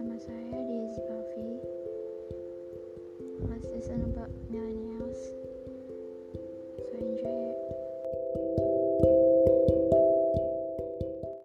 bersama saya di Cafe. Masih senang about Melanie.